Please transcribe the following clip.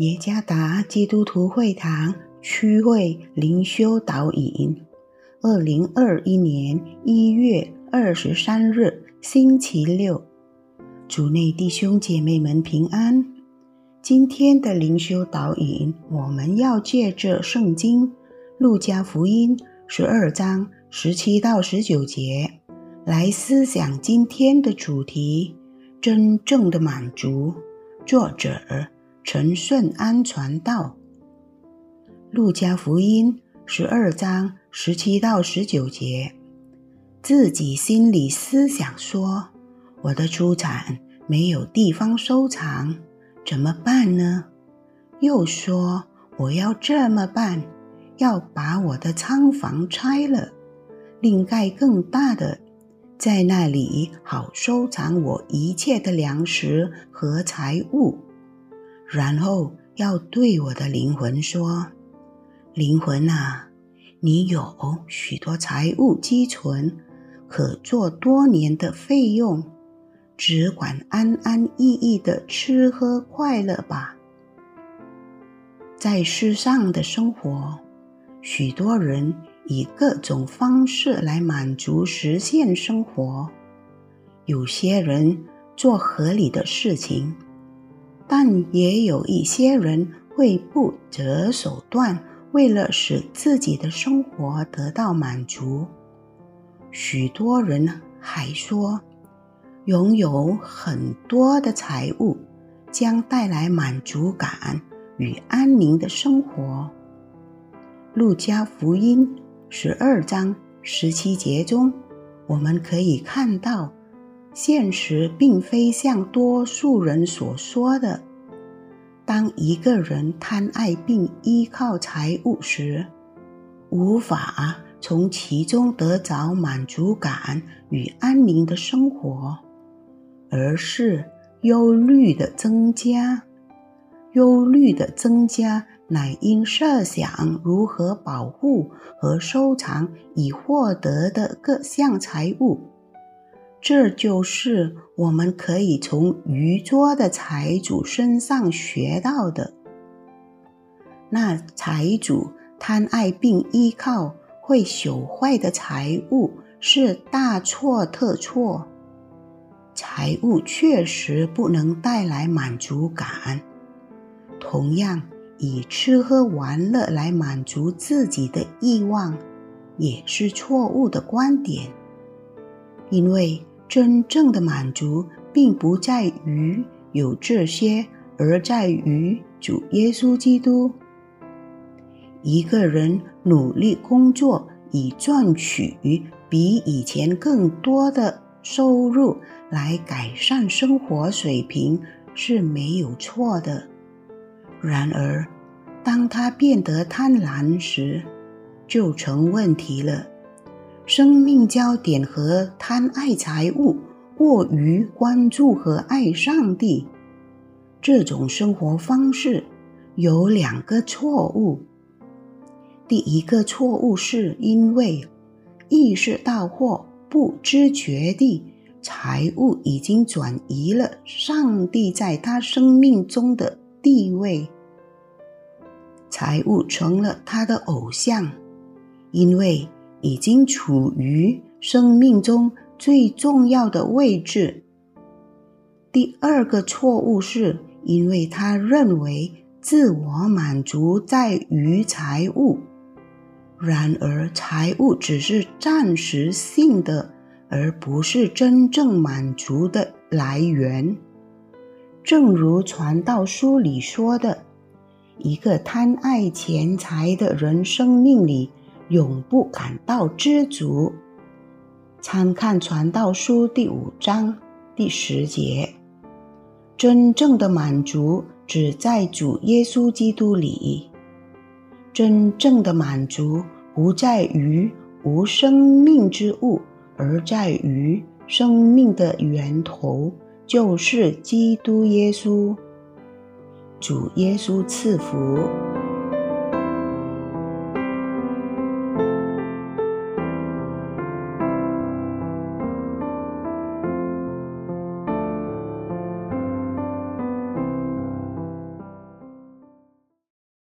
耶加达基督徒会堂区会灵修导引，二零二一年一月二十三日星期六，主内弟兄姐妹们平安。今天的灵修导引，我们要借着圣经路加福音十二章十七到十九节来思想今天的主题：真正的满足。作者。陈顺安传道，《路加福音》十二章十七到十九节，自己心里思想说：“我的出产没有地方收藏，怎么办呢？”又说：“我要这么办，要把我的仓房拆了，另盖更大的，在那里好收藏我一切的粮食和财物。”然后要对我的灵魂说：“灵魂啊，你有许多财物积存，可做多年的费用，只管安安逸逸的吃喝快乐吧。”在世上的生活，许多人以各种方式来满足实现生活。有些人做合理的事情。但也有一些人会不择手段，为了使自己的生活得到满足。许多人还说，拥有很多的财物将带来满足感与安宁的生活。路加福音十二章十七节中，我们可以看到。现实并非像多数人所说的，当一个人贪爱并依靠财物时，无法从其中得着满足感与安宁的生活，而是忧虑的增加。忧虑的增加，乃因设想如何保护和收藏已获得的各项财物。这就是我们可以从愚拙的财主身上学到的。那财主贪爱并依靠会朽坏的财物，是大错特错。财物确实不能带来满足感，同样以吃喝玩乐来满足自己的欲望，也是错误的观点，因为。真正的满足，并不在于有这些，而在于主耶稣基督。一个人努力工作以赚取比以前更多的收入，来改善生活水平是没有错的。然而，当他变得贪婪时，就成问题了。生命焦点和贪爱财物，过于关注和爱上帝，这种生活方式有两个错误。第一个错误是因为意识到或不知觉地，财物已经转移了上帝在他生命中的地位，财物成了他的偶像，因为。已经处于生命中最重要的位置。第二个错误是因为他认为自我满足在于财物，然而财物只是暂时性的，而不是真正满足的来源。正如传道书里说的，一个贪爱钱财的人生命里。永不感到知足。参看《传道书》第五章第十节。真正的满足只在主耶稣基督里。真正的满足不在于无生命之物，而在于生命的源头，就是基督耶稣。主耶稣赐福。